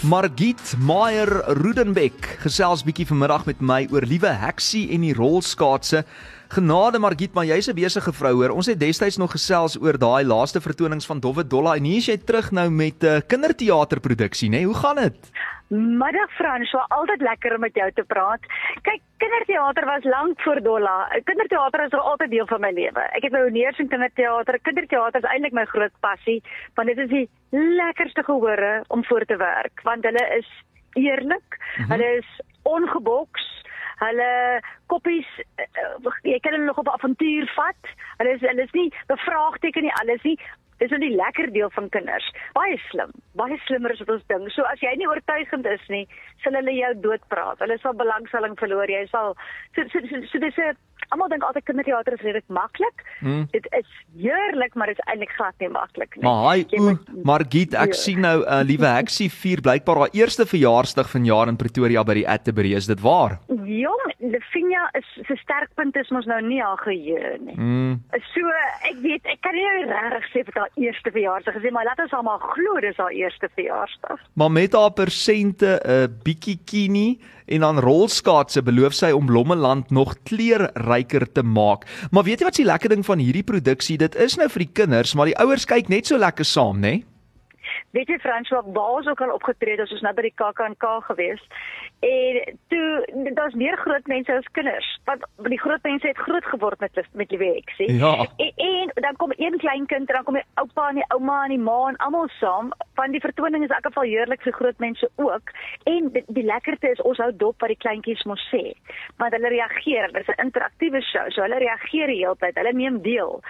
Groot FM 90.5. Margit Meyer Rudenbeck gesels bietjie vanmiddag met my oor liewe heksie en die rolskaatse. Genade Margit, maar jy's 'n besige vrou hoor. Ons het destyds nog gesels oor daai laaste vertonings van Dowwe Dolla en hier is jy terug nou met 'n uh, kinderteaterproduksie, né? Nee? Hoe gaan dit? Middag Frans, so altyd lekker om met jou te praat. Kyk, kinderteater was lank voor Dolla. Kinderteater is al altyd deel van my lewe. Ek het nou neers in kinderteater. Kinderteater is eintlik my groot passie, want dit is die lekkerste gehore om voor te werk, want hulle is eerlik, mm -hmm. hulle is ongeboks, hulle koppies uh, jy kan hulle nog op avontuur vat. Hulle is hulle is nie bevraagteken nie, alles nie. Dis nou die lekker deel van kinders. Baie slim. Baie slimmer as wat ons dink. So as jy nie oortuigend is nie, sal hulle jou doodpraat. Hulle sal belangstelling verloor. Jy sal so so, so, so dis 'n almal dink altyd kinderteater is redelik maklik. Hmm. Dit is heerlik, maar dit is eintlik glad nie maklik nie. Maar hy, o, Margit, ek ja. sien nou 'n uh, liewe heksie vier blykbaar haar eerste verjaarsdag van jaar in Pretoria by die Atterbury. Is dit waar? Jong, Lefinia is se sterkpunt is mos nou nie haar geheue nie. Hmm. So ek weet, ek kan nie regtig sê vir haar eerste verjaarsdag gesê, maar laat ons almal glo dis haar eerste verjaarsdag. Maar met haar persente 'n uh, bietjie kini en dan rolskaatse beloof sy om Lommeland nog kleurryker te maak. Maar weet jy wat se lekker ding van hierdie produksie? Dit is nou vir die kinders, maar die ouers kyk net so lekker saam, né? Nee? Weet jy François, waar ons ook al opgetree het, ons is nou by die KAK&K gewees. En toe daar's meer groot mense as kinders. Want die groot mense het groot geword met met die week, sê. Ja. En, en dan kom een klein kind, dan kom die oupa en die ouma en die ma en almal saam. Van die vertoning is in elk geval heerlik vir groot mense ook. En die, die lekkerte is ons hou dop wat die kleintjies mos sê. Want hulle reageer, dit is 'n interaktiewe show, so hulle reageer die hele tyd. Hulle neem deel.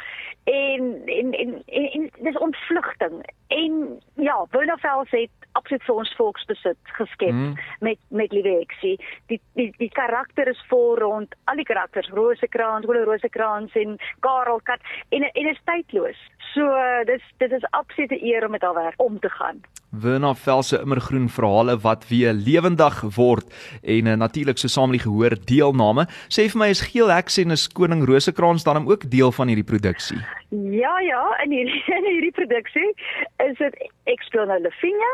En en en, en, en dis ontvlugting. En ja, Bonafels het absoluut vir ons volksbesit geskep mm. met met Lieweksie. Die die die karakter is vol rond al die karakters, Rosekrans, Wille Rosekrans en Karel Kat en en is tydloos. So dis dit is absolute eer om met haar werk om te gaan. Werner Vel se immergroen verhale wat weer lewendig word en uh, natuurlik so saam met die gehoor deelname. Sê vir my is Geel Heks en is Koning Rosekrans dan ook deel van hierdie produksie? Ja ja, in hierdie in hierdie produksie is dit nou Lefinia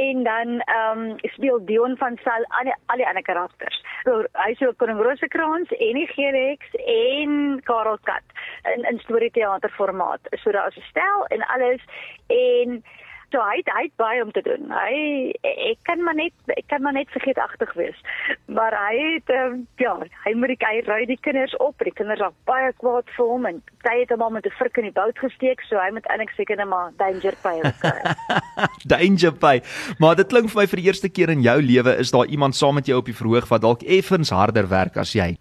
en dan ehm um, speel Dion van Sal al die, al die ander karakters. So hy sê Koning Rosekrans en die Geel Heks en Karel Kat in in storieteater formaat. So daar is 'n stel en alles en so hy het, hy het baie om te doen. Hy ek kan maar net ek kan maar net vergeetagtig wees. Maar hy het um, ja, hy moet die hy ry die kinders op. Die kinders was baie kwaad vir hom en hy het hom al met 'n vrik in die bout gesteek, so hy moet eintlik seker net maar danger pay kry. danger pay. Maar dit klink vir my vir die eerste keer in jou lewe is daar iemand saam met jou op die verhoog wat dalk effens harder werk as jy.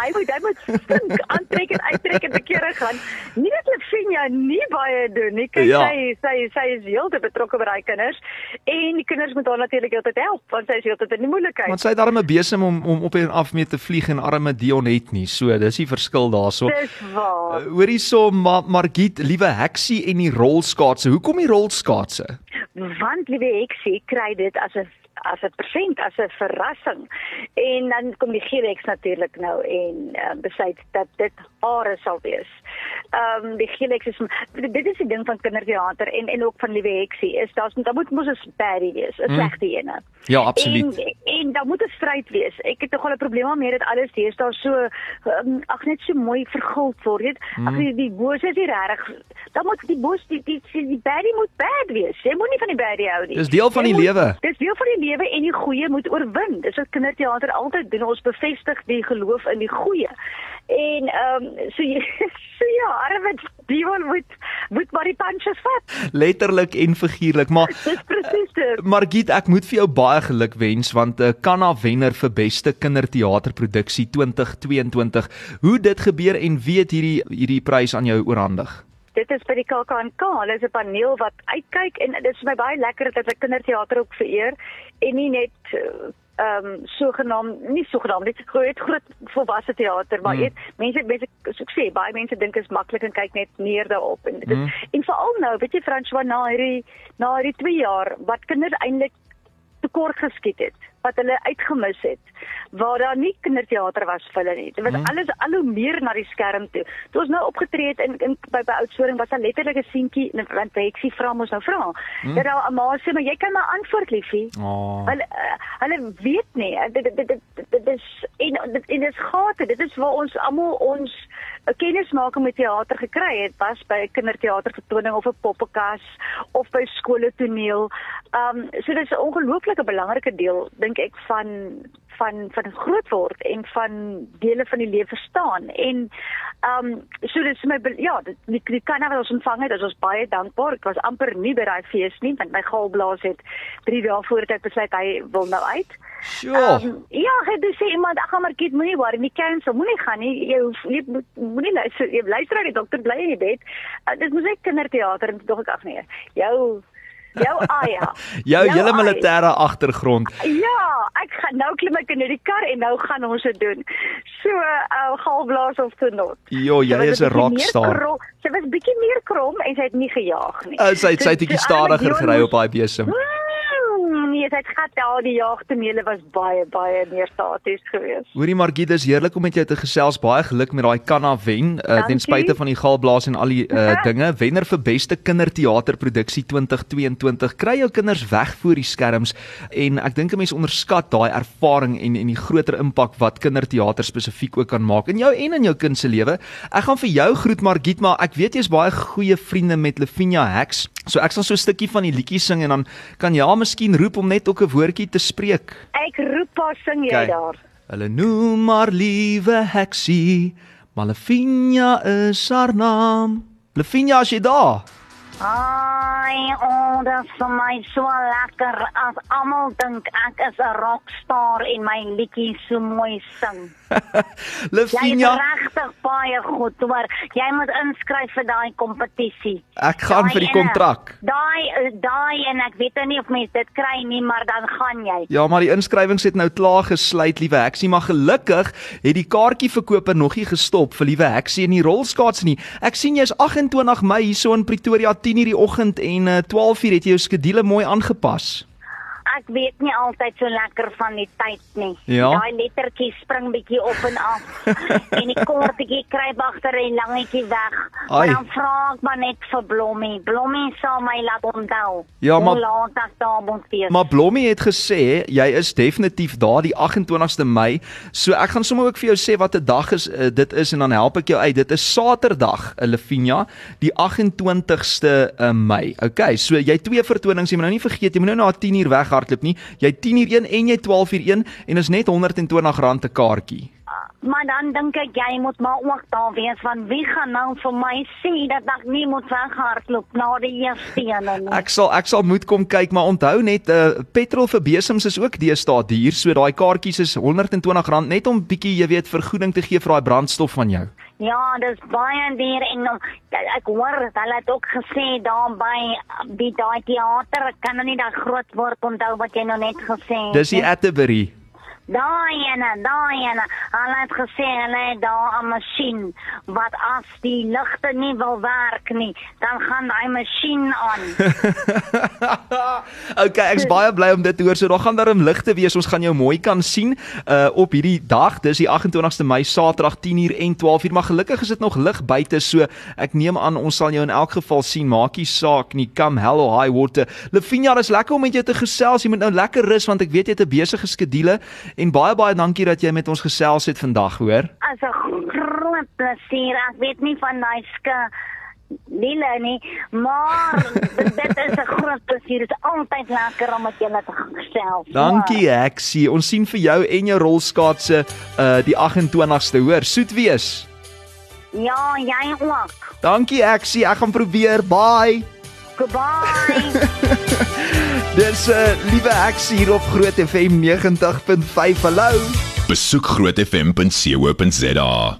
Hy moet hy moet stink aantrek en uittrek en bekere gaan. Nie dat Lefinia nie baie doen nie. Kyk ja. sy sy sy is heeltemal betrokke by daai kinders en die kinders moet haar natuurlik altyd help want sy is heeltyd in die moeilikheid. Want sy het darem 'n besem om om op en af mee te vlieg en arme Dion het nie. So dis die verskil daarso. Dis waar. Uh, Hoorie so Ma Margit, liewe heksie en die rolskaatse. Hoekom die rolskaatse? Want liewe heksie kry dit as 'n as 'n present, as 'n verrassing. En dan kom die Gilex natuurlik nou en uh, besluit dat dit hare sal wees. Ehm um, die Gilex is dit is die ding van kinderteater en en ook van Liewe Heksie is daar's daar moet mos 'n baddie wees, 'n hmm. slegte ene. Ja, absoluut. En, en daar moet 'n stryd wees. Ek het nogal 'n probleem daarmee dat alles hier daar so um, ag net so mooi verguld word, weet. Hmm. Ag die, die boos is hier reg. Dan moet die boos die die, die, die baddie moet bad wees. Jy moet nie van die baddie hou nie. Dis deel van die lewe. Dis deel van die lewe en die goeie moet oorwin. Dis wat kinderteater altyd doen. Ons bevestig die geloof in die goeie. En ehm um, so, so ja, arme Dion moet moet maar die punches vat. Letterlik en figuurlik, maar Dis presies dit. Margit, ek moet vir jou baie geluk wens want 'n uh, eh, Kanna wenner vir beste kinderteaterproduksie 2022. Hoe dit gebeur en weet hierdie hierdie prys aan jou oorhandig? dit is by die KAK&K. Hulle is 'n paneel wat uitkyk en dit is vir my baie lekker dat hulle kinderteater ook vereer en nie net ehm um, sogenaamd nie sogenaamd net groot groot volwasse teater maar dit hmm. mense mense so ek sê baie mense dink is maklik en kyk net neer daarop en dit hmm. en veral nou weet jy François na hierdie na hierdie 2 jaar wat kinders eintlik tekort geskiet het wat hulle uitgemis het waar daar nie kinderteater was vir hulle nie. Dit was Hmm. alles al hoe meer na die skerm toe. Toe ons nou opgetree het in, in by by Oudtshoorn was daar letterlik 'n seentjie en want Heksie vra mos nou vra. Hmm. Dat daar 'n ma sê maar jy kan maar antwoord liefie. Oh. Hulle uh, hulle weet nie. Dit dit dit dit- is en dit en dit is gate. Dit is waar ons almal ons 'n kennismaking met teater gekry het was by 'n kinderteatervertoning of 'n poppekas of by skole toneel. Um so dit is 'n ongelooflike belangrike deel dink ek van van van groot word en van dele van die lewe verstaan. En um so dit is my ja dit die, die kan wat ons ontvang het is ons baie dankbaar. Ek was amper nie by daai fees nie want my galblaas het 3 dae voor dit besluit hy wil nou uit. Sjoe. Um, ja, hy het sê iemand ag maar kind moenie worry nie cancel moenie gaan nie. Jy hoef jy moet moenie luister jy luister na die dokter bly in die bed. Uh, dit moet ek kinderteater en dog ek ag nee jou jou Aya Jou jou hele militêre agtergrond. Ja, ek gaan nou klim ek in die kar en nou gaan ons dit doen. So, uh galblaas of te not. Jo, jy is 'n rockstar. Sy was bietjie meer krom en sy het nie gejaag nie. Uh, sy het sy het So- bietjie so stadiger gery op daai besem. Mm, Nee, sy het gehad daar die jaagtonele was baie baie meer staties geweest. Hoorie Margie, dis heerlik om met jou te gesels. Baie geluk met daai Kanna wen. Uh, ten spyte van die galblaas en al die uh, dinge. Wenner vir beste kinderteaterproduksie 2022. Kry jou kinders weg voor die skerms en ek dink 'n mens onderskat daai ervaring en en die groter impak wat kinderteater spesifiek ook kan maak in jou en in jou kind se lewe. Ek gaan vir jou groet Margiet, maar ek weet jy's baie goeie vriende met Lavinia Hex. So ek sal so 'n stukkie van die liedjie sing en dan kan jy haar miskien roep om net ook 'n woordjie te spreek. Ek roep haar sing jy Kyk. daar. Hulle noem maar liewe heksie, maar Lavinia is haar naam. Lavinia, as jy daar? Ai, oh, dit is vir my so lekker as almal dink ek is 'n rockstar en my liedjies so mooi sing. Jy is Lavinia, regtig baie goed, maar jy moet inskryf vir daai kompetisie. ek gaan Daai vir die kontrak. Daai eh, daai en ek weet nou nie of mense dit kry nie, maar dan gaan jy. Ja, maar die inskrywings het nou klaar gesluit, liewe Heksie, maar gelukkig het die kaartjieverkoper nog nie gestop vir liewe Heksie in die rolskaats nie. Ek sien jy's 28 Mei hierso in Pretoria 10:00 die oggend en uh, 12:00 het jy jou skedule mooi aangepas. Ek weet nie altyd so lekker van die tyd nie. Ja? Daai lettertjies spring bietjie op en af. en die kortetjie kruip agter en langetjie weg. Ai. Maar dan vra ek maar net vir Blommie. Blommie sal my laat onthou. Ja, maar- laat ek daar moet wees. Maar Blommie het gesê jy is definitief daar die 28ste Mei. So ek gaan sommer ook vir jou sê wat 'n dag is uh, dit is en dan help ek jou uit. Dit is Saterdag, uh, Lavinia, die 28ste uh, Mei. Okay, so jy twee vertonings, jy moet nou nie vergeet, jy moet nou na 10uur weghardloop nie. Jy 10uur 1 en jy 12uur 1 en is net R120 'n kaartjie. Maar dan dink ek jy moet maar ook daar wees want wie gaan nou vir my sê dat ek nie moet weghardloop na die eerste ene nie. Ek sal ek sal moet kom kyk, maar onthou net uh, petrol vir besems is ook deesdae duur, so daai kaartjies is R120 net om bietjie, jy weet, vergoeding te gee vir daai brandstof van jou. Ja, dis baie duur en um, ek hoor hulle het ook gesê daar by die daai teater kan nou nie daai groot woord onthou wat jy nou net gesê het. Dis die. Atterbury. Daai ene, daai ene. Hulle het gesê hulle het daar 'n masjien wat as die ligte nie wil werk nie, dan gaan daai masjien aan. okay, ek's baie bly om dit te hoor. So daar gaan darm ligte wees. Ons gaan jou mooi kan sien uh op hierdie dag. Dis die 28ste Mei, Saterdag 10uur en 12uur. Maar gelukkig is dit nog lig buite, so ek neem aan ons sal jou in elk geval sien. Maakie saak nie. Come hell or high water. Lavinia, dis lekker om met jou te gesels. Jy moet nou lekker rus want ek weet jy het 'n besige skedule en baie baie dankie dat jy met ons gesels het vandag, hoor. As 'n groot plesier. Ek weet nie van daai ske Lille nie, maar dit is 'n groot plesier. Dit is altyd lekker om met julle te gesels. Dankie, Heksie. Ons sien vir jou en jou rolskaatse uh die 28ste, hoor. Soet wees. Ja, jy ook. Dankie, Heksie. Ek gaan probeer. Bye. Goodbye. Dis 'n uh, liewe Heksie hier op Groot FM 90.5. Hallo. Besoek grootfm.co.za